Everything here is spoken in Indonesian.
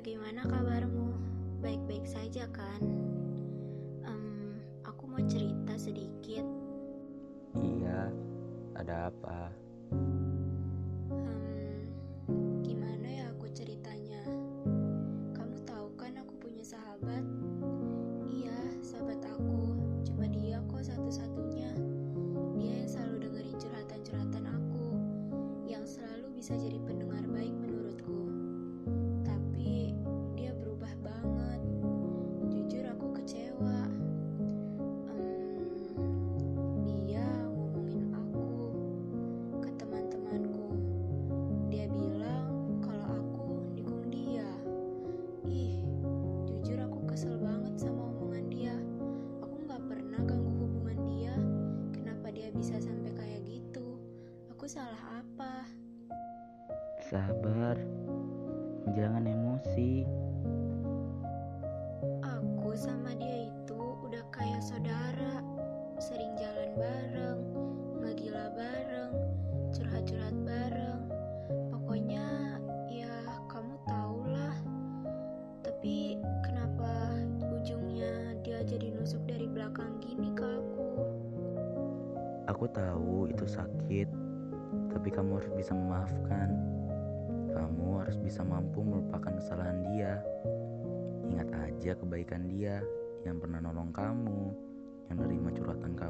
bagaimana kabarmu? Baik-baik saja kan? Em, aku mau cerita sedikit. Iya, ada apa? Hmm, gimana ya aku ceritanya? Kamu tahu kan aku punya sahabat? Iya, sahabat aku. Cuma dia kok satu-satunya. Dia yang selalu dengerin curhatan-curhatan aku, yang selalu bisa jadi pendengar baik bisa sampai kayak gitu? Aku salah apa? Sabar, jangan emosi. Aku sama dia itu udah kayak saudara. Sering jalan bareng, ngegila bareng, curhat-curhat bareng. Pokoknya ya kamu tau lah. Tapi kenapa ujungnya dia jadi nusuk dari belakang gini? Aku tahu itu sakit, tapi kamu harus bisa memaafkan. Kamu harus bisa mampu melupakan kesalahan dia. Ingat aja kebaikan dia yang pernah nolong kamu, yang nerima curhatan kamu